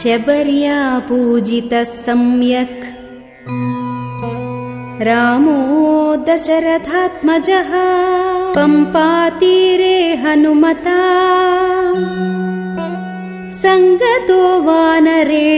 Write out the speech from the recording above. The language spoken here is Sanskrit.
शबर्या पूजितः सम्यक्। रामो दशरथात्मजः पम्पातीरे हनुमता। सङ्गतो वानरे